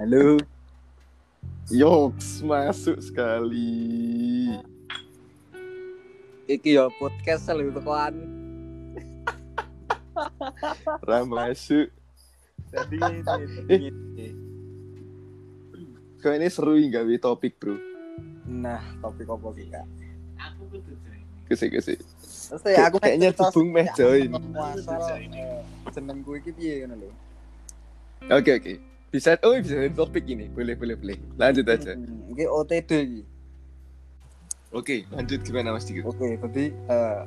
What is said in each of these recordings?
Halo. Yoks masuk sekali. Iki yo podcast lebih tekan. Ram masuk. Jadi Eh. Kau ini seru nggak bi topik bro? Nah, topik apa ki kak? Kese kese. Terus ya aku Kayaknya cerita Cibung meh join. Asal eh, jenengku iki piye ngono lho. Oke oke. Bisa oh bisa jadi topik ini. Boleh boleh boleh. Lanjut aja. Hmm, Iki OTD iki. Oke lanjut gimana mas Dikit? Oke, berarti eh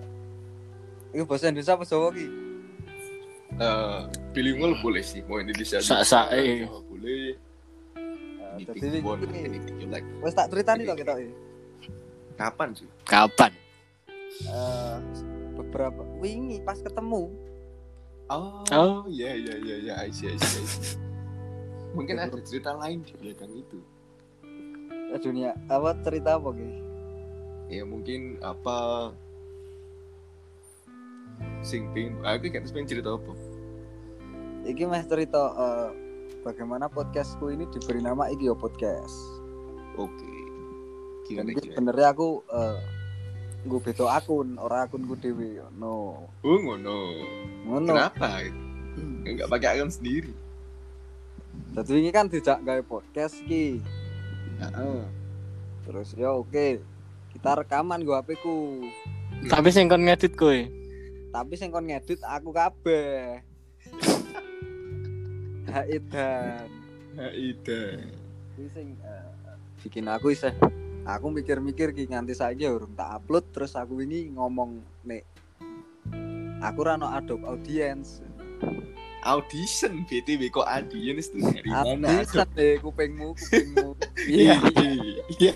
Iki bahasa Indonesia apa Jawa ki? Eh bilingual boleh sih. Mau Indonesia. Jawa boleh. Eh, Anything Jadi like. wis tak ceritani to kita iki. Kapan sih? Kapan? Eh beberapa wingi pas ketemu Oh, Oh. iya iya iya iya, I Mungkin ada cerita lain di belakang itu. eh, dunia apa cerita apa ki? Ya mungkin apa sing ping aku kan pengen cerita apa? Iki mah cerita eh, bagaimana podcastku ini diberi nama iki yo podcast. Oke. Gimana Jadi gimana? sebenarnya aku eh gue beda akun, ora akunku dhewe. No. Oh ngono. Ngono. Kenapa? Enggak pakai akun sendiri. Jadi ini kan dijak gawe podcast ki. Heeh. Terus ya oke. Kita rekaman gue HP ku. Tapi sing kon ngedit kowe. Tapi sing kon ngedit aku kabeh. Haidan. Haida. Kuwi sing eh, bikin aku isih aku mikir-mikir ki nganti saiki ya urung tak upload terus aku ini ngomong nek aku rano Adobe Audience. Audition BTW kok audience tuh dari mana? Audition deh kupingmu, kupingmu. Iya. Iya.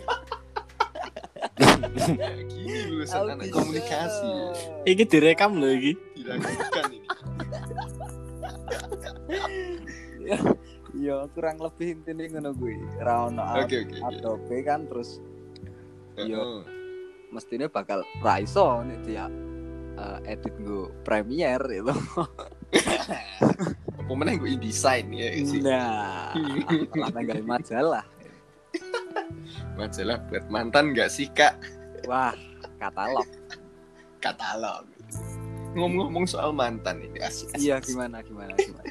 Gini lulusan anak komunikasi. Iki direkam lho iki. dilakukan ini. Iya, kurang lebih intinya ngono kuwi. Ra ono Oke oke. Adobe kan terus Iya. Heeh. mestinya bakal ra iso nek dia eh, edit gue Premiere itu. Apa meneh gue desain ya sih. Nah, lah nanggal majalah. Majalah buat mantan gak sih kak? Wah, katalog. Katalog. Ngomong-ngomong soal mantan ini asik. asik, Iya, gimana gimana gimana.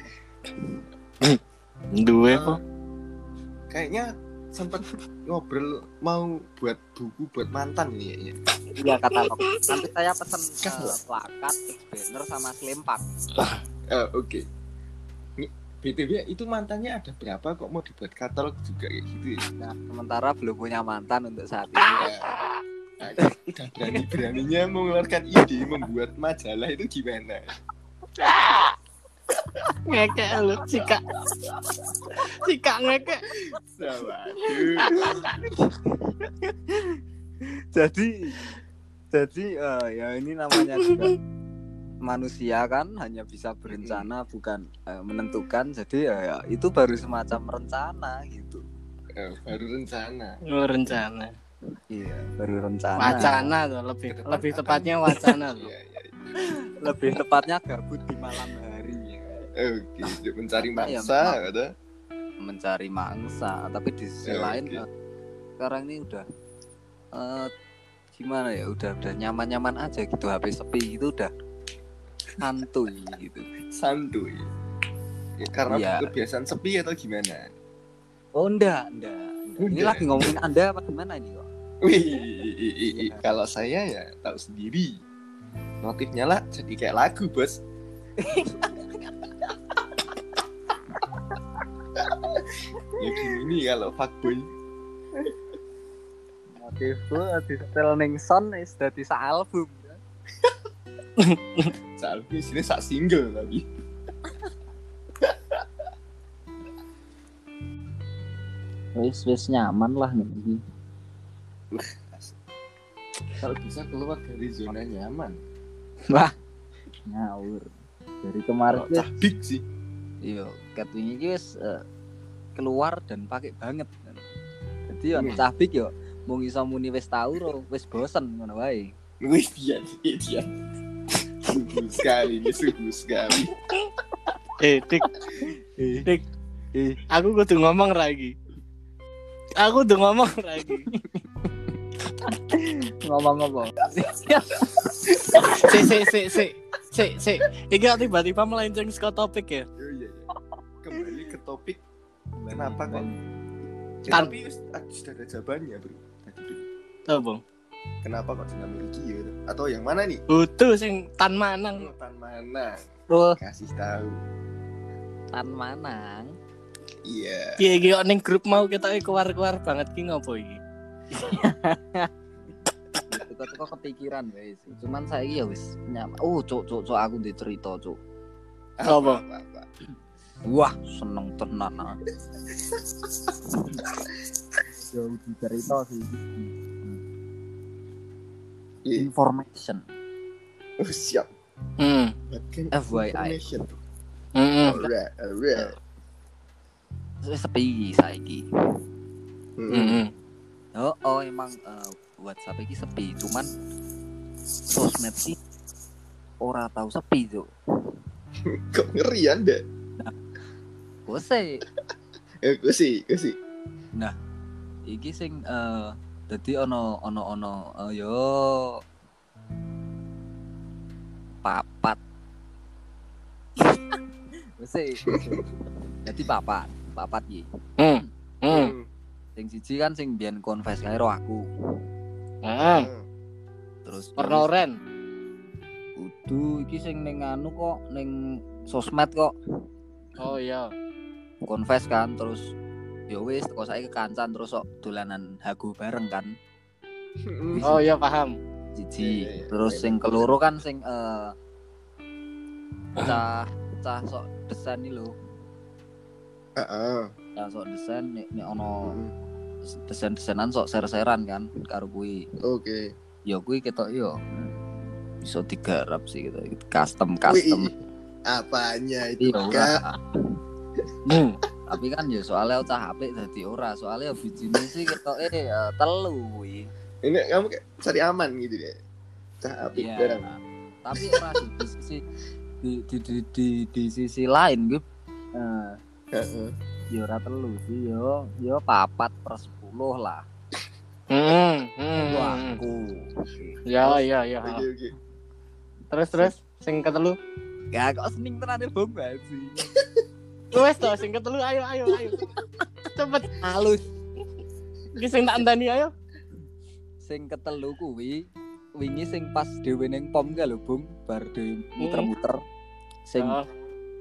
Duwe kok. Kayaknya sempat ngobrol mau buat buku buat mantan ini kayaknya. Iya, katalog. Nanti saya pesen eh, plakat, banner sama selempang. Eh, Oke. Ini BTW itu mantannya ada berapa kok mau dibuat katalog juga kayak gitu ya? Nah, sementara belum punya mantan untuk saat ini. Ya. Nah, udah berani-beraninya mengeluarkan ide membuat majalah itu gimana? Ngekek lu sikak. Sikak ngekek. Waduh. jadi jadi eh, ya ini namanya juga manusia kan hanya bisa berencana bukan eh, menentukan jadi ya, ya itu baru semacam rencana gitu Eh, baru rencana. Oh, rencana. iya baru rencana Wacana tuh lebih lebih tepatnya wacana loh. Iya, iya. lebih tepatnya gabut di malam hari ya. Oke, untuk mencari Ya, mangsa, mak- ada. mencari mangsa tapi di sisi Ya, lain oke. eh, sekarang ini udah eh, gimana ya udah udah nyaman nyaman aja gitu HP sepi itu udah santuy gitu Santuy. Ya, karena Iya. kebiasaan sepi atau gimana? Oh enggak, enggak. enggak. Ini lagi ngomongin Anda apa gimana ini kok? Wih, i- i- i- kalau saya ya tahu sendiri. Motifnya lah jadi kayak lagu, Bos. ya gini nih kalau fuckboy. Motifku di setel ning son wis dadi sak album. Soal di sini sak single tapi. Wis wis nyaman lah nih. Kalau bisa keluar dari zona nyaman. Wah, ngawur. Dari kemarin wis cabik sih. iya, iki wis eh, keluar dan pakai banget. Jadi yo Iya. cabik yo mung iso muni wis tau wis bosen ngono wae. Wih, dia, dia, dia. Sungguh sekali, ini sungguh sekali. Eh, tik. Tik. Ih, Aku kudu ngomong lagi. Aku kudu ngomong lagi. ngomong apa? Si si si si si si. Kok tiba-tiba melenceng ke topik ya. Oh, iya, iya. Kembali ke topik kenapa kok? Tapi ah, sudah ada jawabannya bro. Tadi bro. Tuh. Kenapa kok dengan miliki ya? Atau yang mana nih? Butuh sing tan manang. Tan mana? Tuh, Kasih tahu. tan manang. Iya. Piye iki kok ning grup mau kita keluar-keluar banget ki ngopo iki? Itu kok kepikiran guys. Cuman saya ya wis nyam. Oh, cuk cuk cuk aku dicerita, cuk. Apa? Wah, seneng tenan. ah. Jauh dicerita sih. Iya. Information. Oh, siap. Hmm. FYI. information. Heeh. Alright, alright. Sepi saiki. Hmm. Heeh. Oh, oh emang eh, WhatsApp iki sepi, cuman sosmed sih ora tahu sepi tuh. Kok ngeri anda? Gue sih, gue sih, gue sih. iki sing eh dadi ono ono ono eh, yo papat. Wes sih. Dadi papat, papat iki. Hmm. Hmm. Sing siji kan sing biyen confess karo aku. Heeh. Terus Warna oren. kudu iki sing ning anu kok ning sosmed kok. Oh iya. confess kan terus ya wis teko saiki kekancan terus kok dolanan hago bareng kan. Oh iya paham. siji Iya, iya, iya. terus sing keloro kan sing eh cah cah sok desain iki lho Heeh. cah sok desain nek nek ono desain-desainan sok ser-seran kan karo kuwi Oke. ya kuwi ketok yo iso digarap sih gitu custom Wih, custom Apanya itu, iya Kak? Hmm. Tapi kan ya soalnya cah apik dadi ora soalnya bijine sih ketok eh telu kuwi Ini kamu kayak cari aman gitu deh. Cah Iya. barang. Tapi ora sih di sisi di di di di, di sisi lain gue Heeh. ya ora telu sih yo yo papat per sepuluh lah Hmm. itu Hmm. aku Ya ya ya. Oke, oke. Terus terus sing ketelu. ya kok sening tenan ya bom banget sih Wes to sing ketelu ayo ayo ayo. Cepet. halus Iki sing tak andani ayo. sing ketelu kuwi wingi sing pas dhewe ning pom ka lho bom bar dhewe muter-muter sing Oh.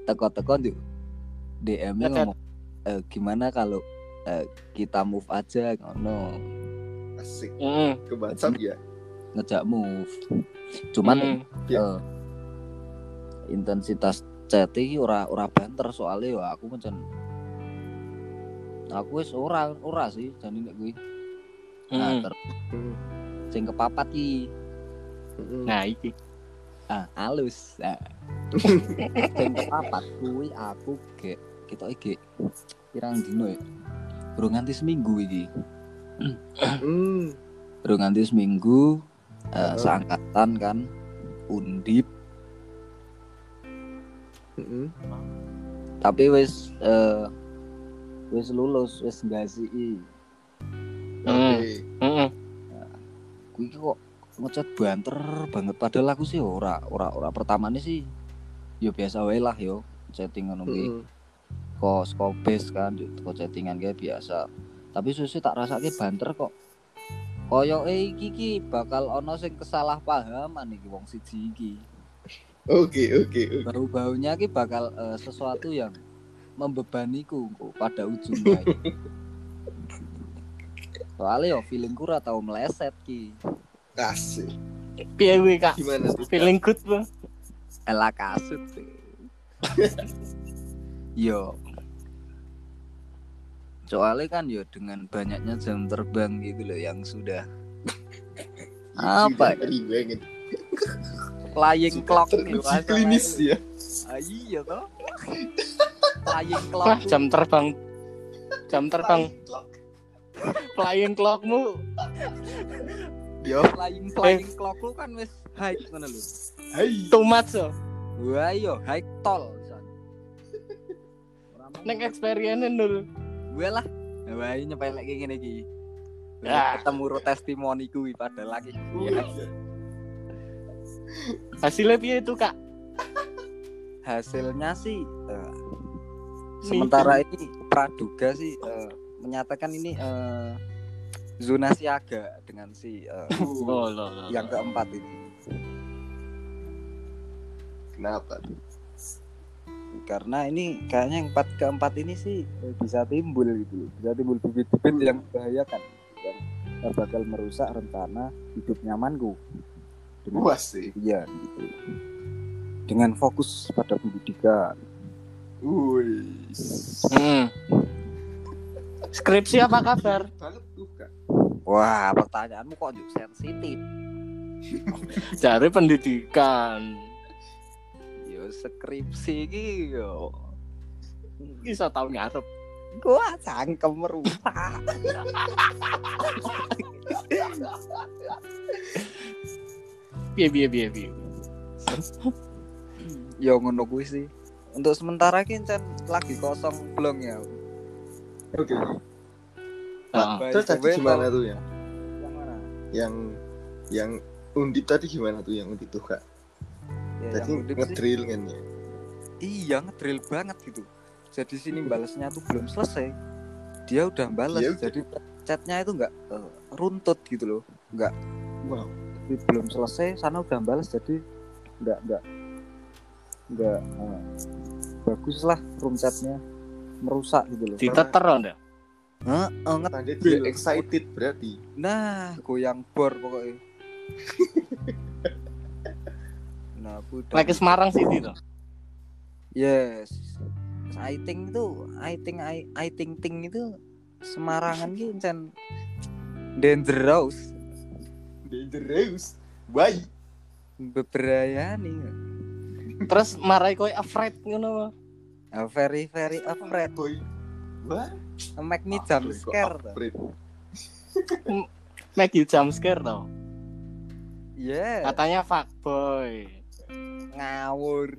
teko-teko nduk DM ngomong "Eh, gimana kalau eh, kita move aja ngono Asik. Heeh. Ke WhatsApp ya. ngejak move cuman Hmm. Ya. eh, intensitas chat iki ora ora banter soalnya ya aku mencen aku wis ora ora sih jane nek kuwi nah Hmm. terus Hmm. sing kepapat ki Hmm. Nah iki. ah halus nah. sing kepapat kuwi aku gek kita iki pirang dino ya Baru nganti seminggu iki Hmm. Baru nganti seminggu eh, Heeh. seangkatan kan undip Hmm. tapi wis eh, wis lulus wis nggasi Hmm. Oke. Heeh. kuwi ki kok ngechat banter banget padahal aku sih ora ora ora pertamane sih yo biasa wae lah yo chatting ngono kuwi Hmm. kok skopes kan kok chattingan kayak biasa tapi susu tak rasake banter kok koyo eh iki ki bakal ono sing kesalahpahaman iki wong siji iki Oke, oke, oke. bau-baunya ki bakal eh, sesuatu yang membebaniku kok pada ujungnya soalnya yo feelingku ora tau meleset ki Asik. Piye kuwi, Kak? Gimana tuh? Feeling good, Bang. Ela kasut yo soalnya kan yo dengan banyaknya jam terbang gitu loh yang sudah Apa ya? Flying clock Teruji gitu, klinis ya. ah, iya toh flying clock Wah, jam terbang. Jam terbang flying clockmu yo flying flying clock lu kan wis high ngono lho Hai. too much so. wah yo high tol neng experience nul. gue lah Wah, nyepelek kayak gini ki. Ya. Ketemu testimoni kuwi padahal lagi. Iya. Hasilnya piye itu kak? Hasilnya sih eh, sementara ini praduga sih eh, menyatakan ini eh, zona siaga dengan si eh, Oh, lo, lo, yang keempat ini. Kenapa? Karena ini kayaknya yang empat keempat ini sih bisa timbul gitu, bisa timbul bibit-bibit yang membahayakan dan eh, bakal merusak rencana hidup nyamanku. Dengan Puas sih. Iya gitu. Dengan fokus pada pendidikan. Wih. Hmm. Skripsi apa kabar? Wah, pertanyaanmu kok juga sensitif. Cari pendidikan. Yo skripsi iki yo. Bisa tahu ngarep. Gua cangkem merusak. Piye piye piye piye. Yo ngono kuwi sih. Untuk sementara ki Cen, lagi kosong belum ya. Oke. Ah. By Terus the tadi gimana tuh ya? Yang mana? Yang yang undip tadi gimana tuh yang undip tuh kak? Ya, Tadi ngedrill kan ya? iya ngedrill banget gitu. Jadi sini balasnya tuh belum selesai. Dia udah balas, udah- jadi chatnya itu nggak eh, runtut gitu loh. Nggak Wow. Jadi belum selesai, sana udah balas jadi nggak nggak nggak eh, bagus lah room chatnya merusak gitu loh. Diteter Anda. Heeh, Tanda dia ngedrill. excited berarti. Nah, goyang bor pokoknya. nah, aku udah Lagi Semarang City tuh. Yes. I think itu, I think I, I think ting itu Semarangan ki encen dangerous, Dangerous. Why? beberayani. Terus marai koy afraid ngono. Uh, very very afraid. Boy. Wah. Make me jump scare. Make you jump scare tau. Yeah, Katanya fuckboy. ngawur.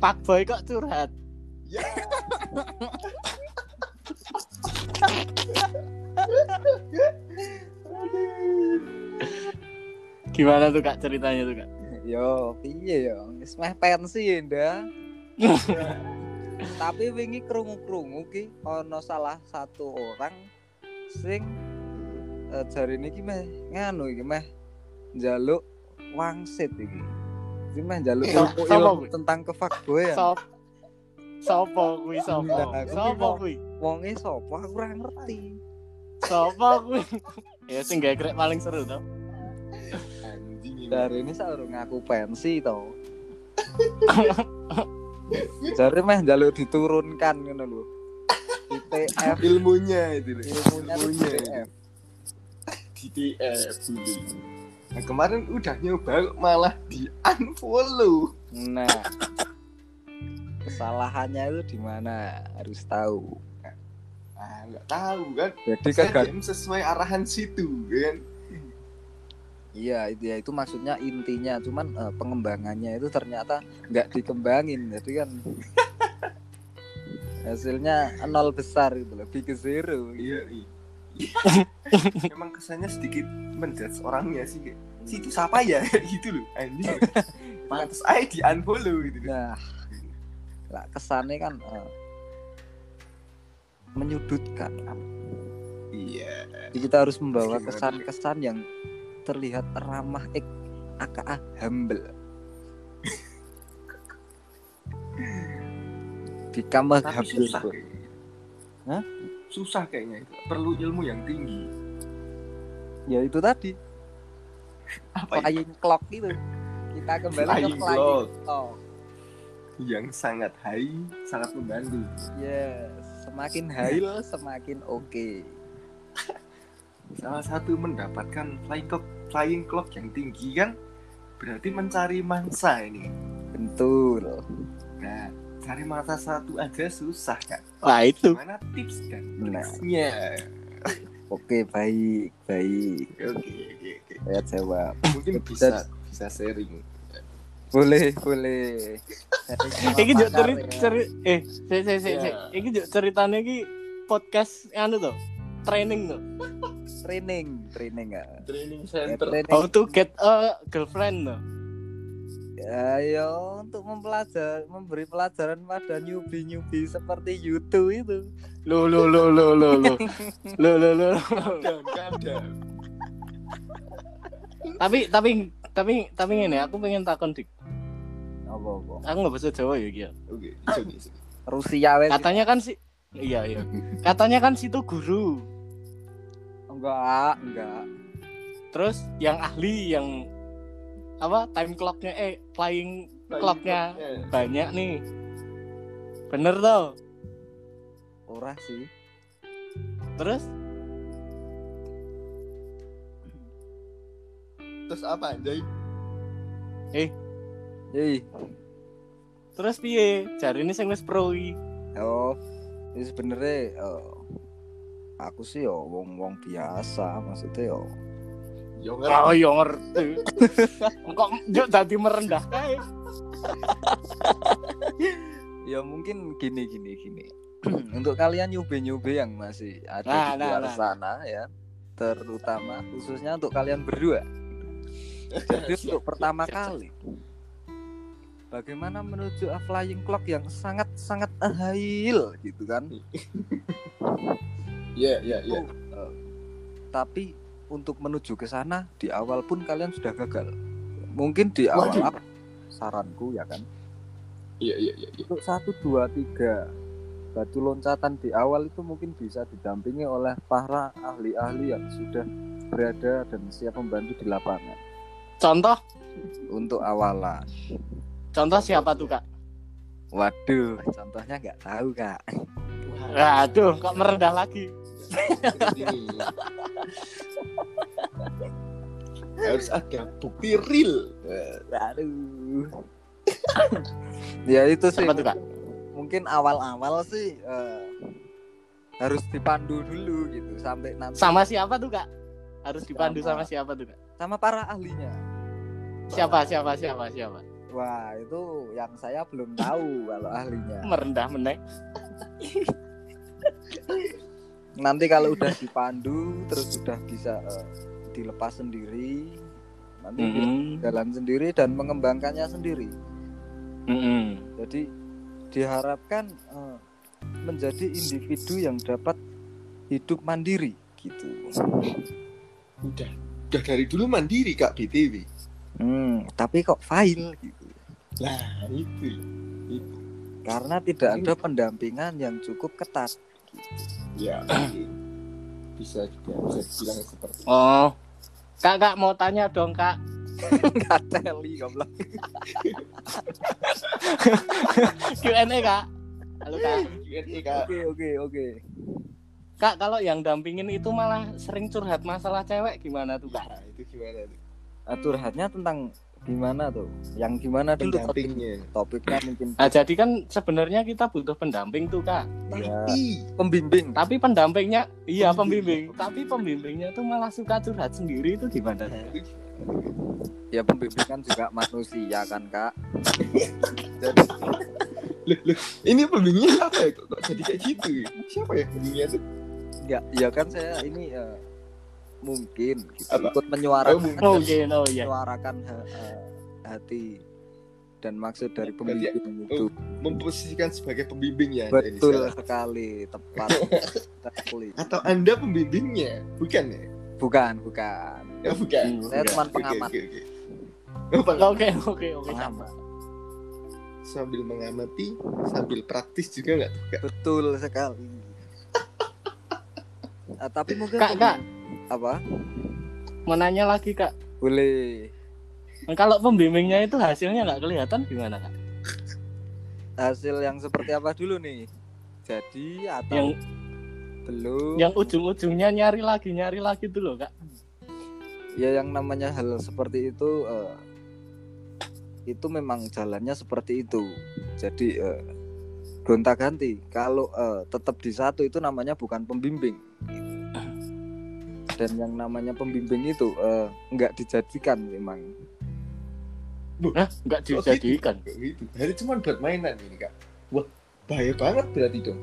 Fuckboy kok curhat. Ya. Gimana tuh kak ceritanya tuh kak? Yo, piye yo? Wis meh pensi nda. Tapi wingi krungu-krungu ki ana salah satu orang sing uh, jarine iki meh nganu iki meh njaluk wangsit iki. Iki meh njaluk ilmu, ilmu tentang kefakboyan. Sop. Sopo kuwi sopo? Sopo ki kuwi? Wonge sapa aku ora ngerti. Sopo kuwi? Ya sing krek paling seru tau. Dari ini saurung ngaku pensi to. Jare meh njaluk diturunkan ngono lho. Di TF ilmunya itu ilmunya Ilmunya TF. di TF dulu. Nah, kemarin udah nyoba malah di unfollow. Nah, kesalahannya itu di mana harus tahu. Ah, nggak tahu kan. Jadi Saya DM sesuai arahan situ kan. Iya itu ya itu maksudnya intinya cuman eh, pengembangannya itu ternyata nggak dikembangin jadi kan hasilnya nol besar gitu loh big zero Iya, iya. Emang kesannya sedikit menjudge orangnya sih kayak situ siapa ya gitu loh anjing. Pantes aja di unfollow gitu. nah lah kesannya kan eh, menyudutkan kan. Iya. Jadi kita harus membawa kesan-kesan yang terlihat ramah ek aka humble kamar Tapi humble susah. Hah? Susah kayaknya itu. Perlu ilmu yang tinggi. ya itu tadi Apa itu? flying clock itu kita kembali Flying ke flying clock. clock Yang sangat high, sangat membantu. yes semakin high semakin oke Salah satu mendapatkan flying clock, flying clock yang tinggi kan berarti mencari mangsa ini. betul Nah, cari mangsa satu aja susah kan. Wah itu. Gimana tips dan Nah. triksnya? oke baik baik Oke, oke, oke. saya jawab Mungkin Bisa- bisa bisa sharing. boleh boleh Iki juk pakar ceri, eh se se se se. Ya. Iki juk ceritanya iki podcast anu tuh. Training tuh. Training training ya Training Ya, center. training How to get a girlfriend tuh. ya ya, untuk mempelajari memberi pelajaran pada newbie newbie seperti YouTube itu Lo lo lo lo lo lo. Lo lo lo. Tapi tapi tapi tapi ini aku pengen takon dik. apa apa Aku nggak bisa Jawa ya Gia. Oke. Rusia wes Katanya kan si Iya iya. Katanya kan situ guru. Enggak enggak Terus yang ahli yang apa time clocknya eh flying clocknya Clocknya. banyak nih. Bener tuh. ora sih Terus Terus apa, Anjay? Yei. terus piye? Jari ini sing wis pro. Oh, ini sebenarnya eh, aku sih yo wong wong biasa maksudnya yo Yo Oh ngerti. iya ngerti. Kok juk dadi merendah ya mungkin gini gini gini untuk kalian nyube nyube yang masih ada Nah, di nah, luar nah. sana ya terutama khususnya untuk kalian berdua jadi untuk pertama kali bagaimana menuju a flying clock yang sangat sangat ahil gitu kan Iya, iya, iya. Eh, tapi untuk menuju ke sana di awal pun kalian sudah gagal. Mungkin di awal Waduh. saranku ya kan. Iya, iya, iya, iya. Untuk satu dua tiga batu loncatan di awal itu mungkin bisa didampingi oleh para ahli-ahli yang sudah berada dan siap membantu di lapangan Contoh, untuk awalan. contoh siapa tuh kak? Waduh, contohnya nggak tahu kak. Aduh, kok merendah lagi? Harus ada bukti real. Aduh. ya itu sih. Apa tuh kak? mungkin awal-awal sih eh, harus dipandu dulu gitu sampai nanti Sama siapa tuh kak? Harus dipandu Sama. sama siapa tuh kak? sama para ahlinya. Siapa siapa siapa siapa? Wah itu yang saya belum tahu kalau ahlinya. Merendah meneng. Nanti kalau udah dipandu terus sudah bisa eh, dilepas sendiri, nanti dia Mm-mm. jalan sendiri dan mengembangkannya sendiri. Mm-mm. Jadi diharapkan eh, menjadi individu yang dapat hidup mandiri gitu. udah, udah dari dulu mandiri Kak BTW. Hmm, tapi kok fail gitu. Lah, itu. karena tidak ada pendampingan yang cukup ketat. Ya, bisa juga bisa dibilang seperti itu. Oh, kak kak mau tanya dong kak. Kateli goblok. Q&A kak. Halo kak. Q&A, Kak. Oke oke oke. Kak kalau yang dampingin itu malah sering curhat masalah cewek gimana tuh kak? Nah, itu gimana tuh? Ah, Curhatnya tentang gimana tuh? Yang gimana dulu Pendampingnya. topiknya mungkin Nah jadi kan sebenarnya kita butuh pendamping tuh kak. ya, Tapi pembimbing. Tapi pendampingnya, iya Pembimbing. pembimbing. Tapi pembimbingnya tuh malah suka curhat sendiri itu gimana? Ya pembimbing kan juga manusia kan kak. Jadi loh, loh, ini pembimbingnya apa ya? Kok, jadi kayak gitu? Siapa ya pembimbingnya tuh? ya, ya kan saya ini ya, mungkin gitu, Apa? ikut menyuarakan mungkin. Oh iya, oh iya. menyuarakan ha- eh, hati dan maksud dari Berarti- pembimbing itu. Memposisikan sebagai pembimbing ya? Betul sekarang? sekali, tepat sekali. Atau Anda pembimbingnya? Bukan ya? Bukan, bukan. Ya bukan. Saya Bukan. cuma Oke, pengamat, oke, oke. Oh. Oke pengamat. Sambil mengamati, sambil praktis juga nggak? Betul sekali. Ah, tapi mungkin Kak kak, apa? mau nanya lagi kak. Boleh. Kalau pembimbingnya itu hasilnya nggak kelihatan gimana kak? Hasil yang seperti apa dulu nih? Jadi atau Yang belum? yang ujung-ujungnya nyari lagi nyari lagi loh kak. Ya yang namanya hal seperti itu eh, itu memang jalannya seperti itu. Jadi eh, gonta-ganti. Kalau eh, tetap di satu itu namanya bukan pembimbing. Dan yang namanya pembimbing itu eh, nggak dijadikan memang. Hah? Nggak Kok dijadikan. gitu? Kok gitu. Jadi cuma buat mainan ini kak. Wah bahaya banget berarti dong.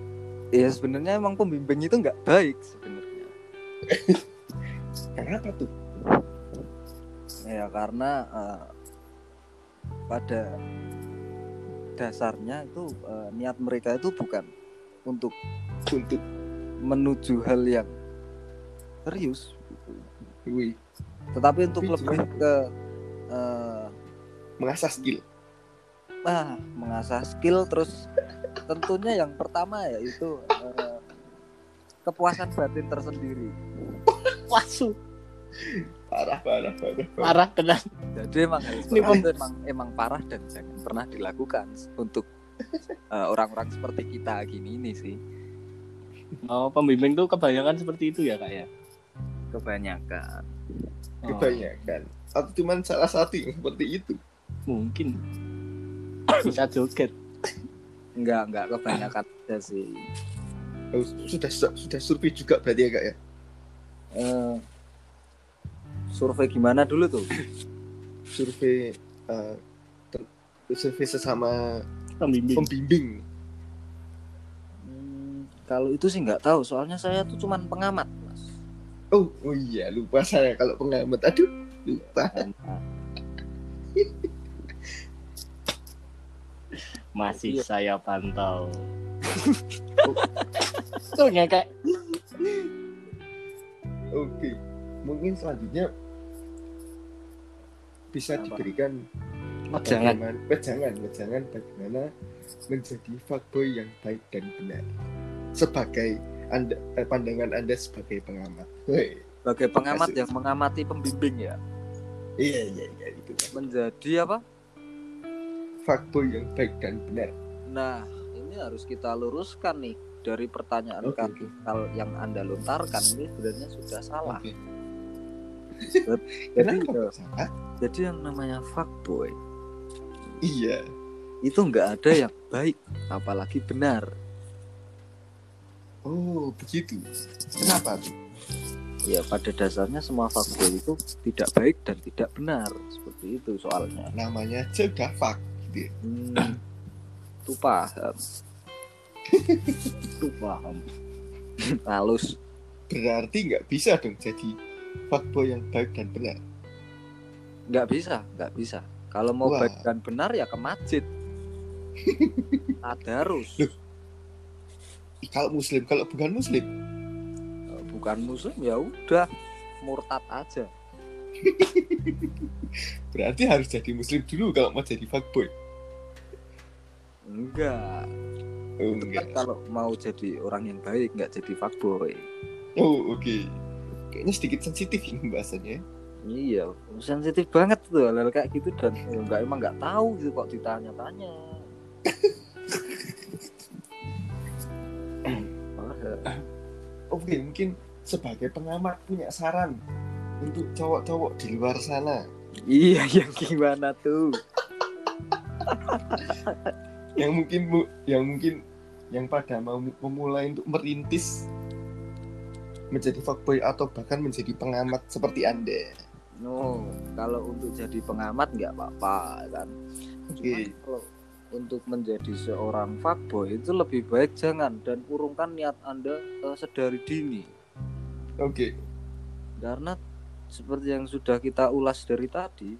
ya sebenarnya emang pembimbing itu nggak baik sebenarnya Kenapa tuh? ya karena eh, pada dasarnya itu eh, niat mereka itu bukan untuk Untuk menuju hal yang serius gitu. wih, tetapi untuk Tapi lebih ke eh, mengasah skill. ah, mengasah skill terus tentunya yang pertama yaitu eh, kepuasan batin tersendiri Wasu, Parah, parah, parah. parah. parah jadi emang hal Ini itu emang emang parah dan jangan pernah dilakukan untuk eh, orang-orang seperti kita gini ini sih Oh, pembimbing tuh kebanyakan seperti itu ya, Kak ya? Kebanyakan Oh, Kebanyakan. Atau cuman salah satu yang seperti itu. mungkin. Bisa joget. enggak enggak kebanyakan aja sih Oh, sudah sudah survei juga berarti ya kak ya. Eh, survei gimana dulu tuh Survei eh, ter- survei sesama Pembimbing. pembimbing. Hmm, kalau itu sih nggak tahu soalnya saya tuh cuman pengamat Oh, oh iya lupa saya kalau pengamat. Aduh, lupa. Masih Iya. saya pantau. Tuh kayak Oke, mungkin selanjutnya bisa Apa? diberikan Wejangan. bagaimana wejangan, wejangan bagaimana menjadi fuckboy yang baik dan benar sebagai anda eh, pandangan anda sebagai pengamat. Sebagai pengamat yang mengamati pembimbing ya iya iya iya itu menjadi apa fuckboy yang baik dan benar. nah ini harus kita luruskan nih dari pertanyaan kan oke. hal yang anda lontarkan ini sebenarnya sudah salah Oke. jadi eh, salah? jadi yang namanya fuckboy Iya. itu nggak ada yang baik apalagi benar Oh, begitu. Kenapa tuh? ya pada dasarnya semua fuckboy itu tidak baik dan tidak benar seperti itu soalnya Namanya udah fuck gitu hmm, itu paham tuh paham. halus Berarti nggak bisa dong jadi fuckboy yang baik dan benar. nggak bisa nggak bisa kalau mau Wah. baik dan benar ya ke masjid tadarus Loh. Kalau muslim, kalau bukan muslim, bukan muslim ya udah murtad aja berarti harus jadi muslim dulu kalau mau jadi fuckboy. enggak Oh, Itu kan enggak. kalau mau jadi orang yang baik nggak jadi fuckboy Oh, oke. Kayaknya sedikit sensitif ini bahasannya. iya sensitif banget tuh hal, kayak gitu dan ya, nggak emang nggak tahu gitu kok ditanya-tanya Oke, mungkin sebagai pengamat punya saran untuk cowok-cowok di luar sana iya yang gimana tuh yang mungkin mu- yang mungkin yang pada mau memulai untuk merintis menjadi fuckboy atau bahkan menjadi pengamat seperti Anda. no kalau untuk jadi pengamat nggak apa-apa kan Oke. Cuman kalau untuk menjadi seorang fuckboy itu lebih baik jangan dan urungkan niat anda eh, sedari dini Oke. karena seperti yang sudah kita ulas dari tadi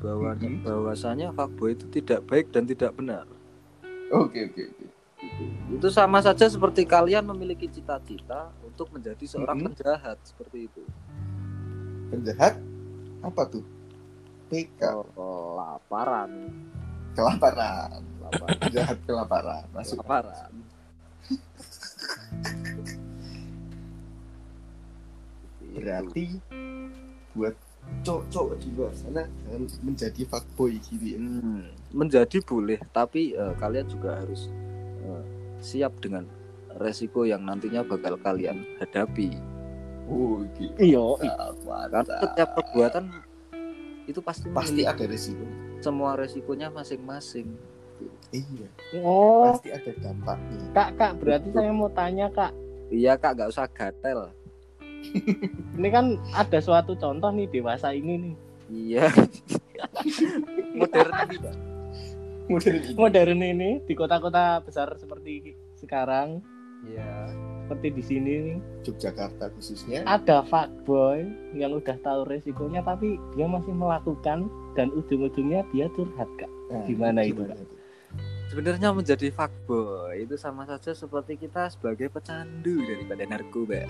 bahwa Mhm. bahwasanya fuckboy itu tidak baik dan tidak benar Oke, oke, oke. Gitu. itu sama saja seperti kalian memiliki cita-cita untuk menjadi seorang Mhm. penjahat seperti itu Penjahat apa tuh? PK, kelaparan kelaparan. kelaparan Penjahat kelaparan. Masuk. kelaparan Berarti buat cowok-cowok di luar sana jangan menjadi fuckboy gitu ya. Hmm, menjadi boleh, tapi eh, kalian juga harus eh, siap dengan resiko yang nantinya bakal kalian hadapi. Oh, oke. Iya, Karena setiap perbuatan itu pasti Pasti memiliki ada resiko. Semua resikonya masing-masing. Iya, Oh, pasti ada dampaknya. Kak, Kak, berarti saya mau tanya, Kak. Iya kak, nggak usah gatel. Ini kan ada suatu contoh nih dewasa ini nih. Iya. Modern ini. Modern ini. modern ini di kota-kota besar seperti sekarang Iya. seperti di sini nih Yogyakarta khususnya. ada fuckboy yang udah tahu resikonya tapi dia masih melakukan dan ujung-ujungnya dia curhat kak Nah, gimana itu, gimana itu? Sebenarnya menjadi fuckboy itu sama saja seperti kita sebagai pecandu daripada narkoba.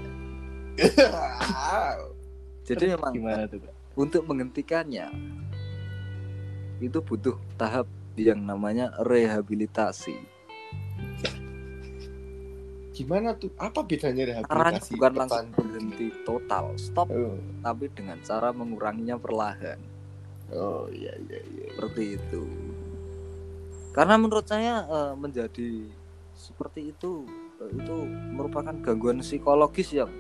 Jadi memang gimana tuh kak untuk menghentikannya itu butuh tahap yang namanya rehabilitasi. Gimana tuh? Apa bedanya Caranya rehabilitasi? bukan langsung berhenti total, stop, Oh, tapi dengan cara menguranginya perlahan. Oh iya iya iya. Seperti itu. Karena menurut saya eh, menjadi seperti itu eh, itu merupakan gangguan psikologis yang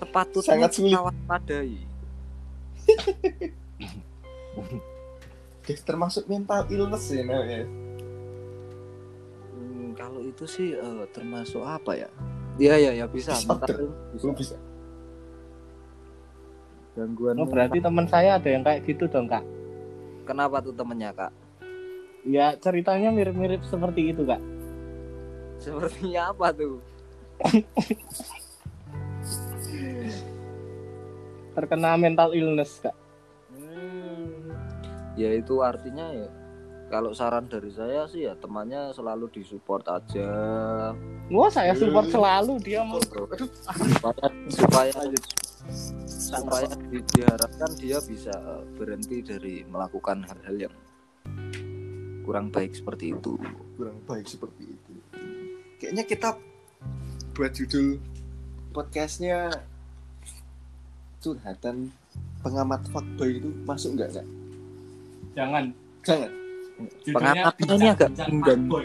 sepatutnya Sangat sulit. waspadai. Guys, termasuk mental illness ya namanya. Hmm, kalau itu sih eh, termasuk apa ya? Iya ya ya bisa. Disorder. mental bisa. Lu bisa. Gangguan. oh berarti teman saya ada yang kayak gitu dong kak Kenapa tuh temennya kak? ya ceritanya mirip-mirip seperti itu kak Sepertinya apa tuh? terkena mental illness kak Hmm, ya itu artinya ya kalau saran dari saya sih ya temannya selalu disupport aja wah saya support selalu dia mau Aduh, supaya supaya supaya di- diharapkan dia bisa berhenti dari melakukan hal-hal yang kurang baik seperti itu. kurang baik seperti itu. Kayaknya kita buat judul podcastnya curhatan pengamat fuckboy itu masuk nggak nggak? jangan Jangan, Pengamatan ini agak mengganggu,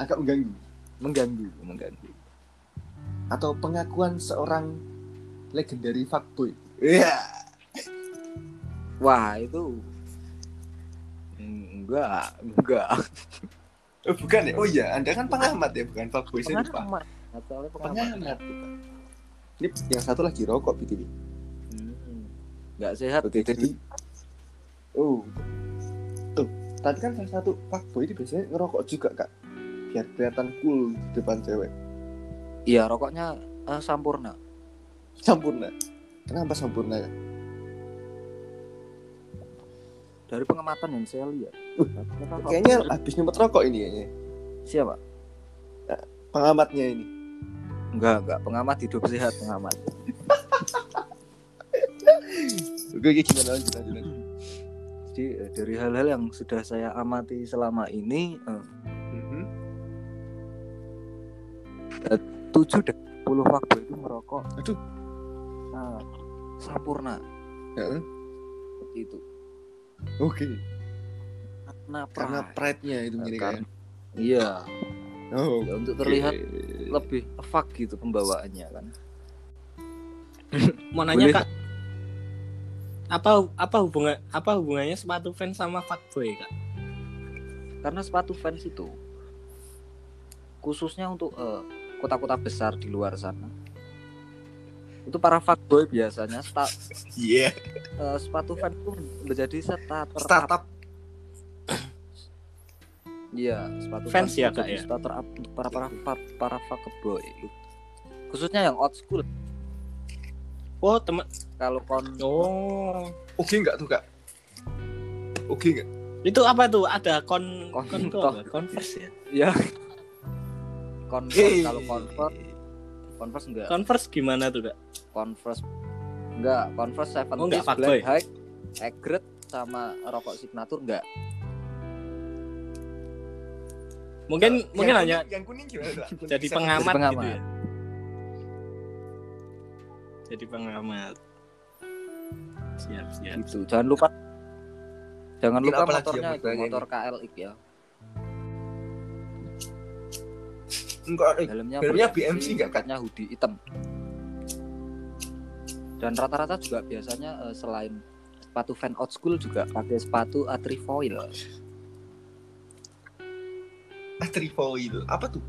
agak mengganggu. mengganggu, mengganggu. Atau pengakuan seorang legendary fuckboy. Iya. Wah itu enggak, enggak. Oh, bukan ya? Oh iya, Anda kan pengamat ya, bukan fuckboy. Saya lupa. Pengamat, pengamat. Ini yang satu lagi rokok BTW. Hmm. Enggak sehat. Oke, jadi Oh. Tuh, tadi kan salah satu fuckboy itu biasanya ngerokok juga, Kak. Biar kelihatan cool di depan cewek. Iya rokoknya eh, sampurna. Sampurna. Kenapa sampurna? Dari pengamatan yang saya lihat. Uh, Kayaknya habis nyemot rokok ini kayaknya. siapa? Pengamatnya ini. Enggak, enggak. Pengamat hidup sehat, pengamat. Oke, gimana lanjut lanjut lanjut. Jadi eh, dari hal-hal yang sudah saya amati selama ini, eh, Mhm. tujuh dari sepuluh waktu itu merokok. Aduh. Nah, sampurna Heeh. seperti itu. Oke. Karena Karena pride. pride-nya itu menjadi kayak. Karena- Iya, Oh. ya, untuk terlihat lebih fuck gitu pembawaannya kan. mau nanya Boleh. kak apa apa hubungan apa hubungannya sepatu fans sama fuckboy kak Karena sepatu fans itu khususnya untuk eh, kota-kota besar di luar sana. Itu para fuckboy biasanya sta- Iya. eh, sepatu fans itu menjadi starter Startup. Iya, sepatu Fans ya, Kak, ya? Starter up untuk para para para, para fuckboy. Khususnya yang old school. oh teman Kalau kon oh Oke enggak tuh, Kak? Oke enggak? itu apa tuh ada kon Kon- kon, apa? converse ya ya Converse kalau Converse Converse enggak converse gimana tuh kak Converse. Enggak Converse Seven Oh, enggak. Black High Egret sama rokok signature enggak. Mungkin mungkin Yang hanya kuning- yang kuning gimana? Kuning jadi pengamat, Jadi pengamat. gitu ya. Jadi pengamat. Siap siap. Gitu. Jangan lupa jangan Mungkin lupa apalagi motornya itu motor KLX ya. Enggak, eh, helmnya helmnya BMC, enggak, Kak? jaketnya hoodie hitam dan rata-rata juga biasanya eh, selain sepatu fan old school juga pakai sepatu atrifoil Ah, trifoil. Apa tuh?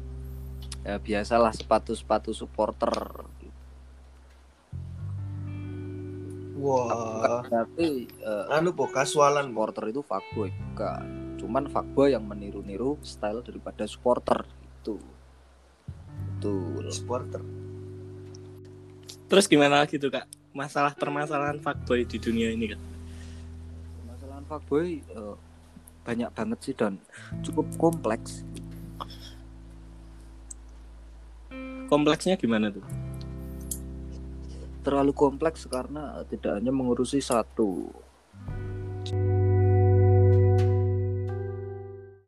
ya biasalah sepatu-sepatu supporter Wah, berarti eh, anu po kasualan po. supporter itu fuckboy bukan cuman fuckboy yang meniru-niru style daripada supporter itu betul supporter. Terus gimana lagi tuh kak? Masalah permasalahan fuckboy di dunia ini kak? Permasalahan fuckboy eh, banyak banget sih dan cukup kompleks. Kompleksnya gimana tuh? Terlalu kompleks karena tidak hanya mengurusi satu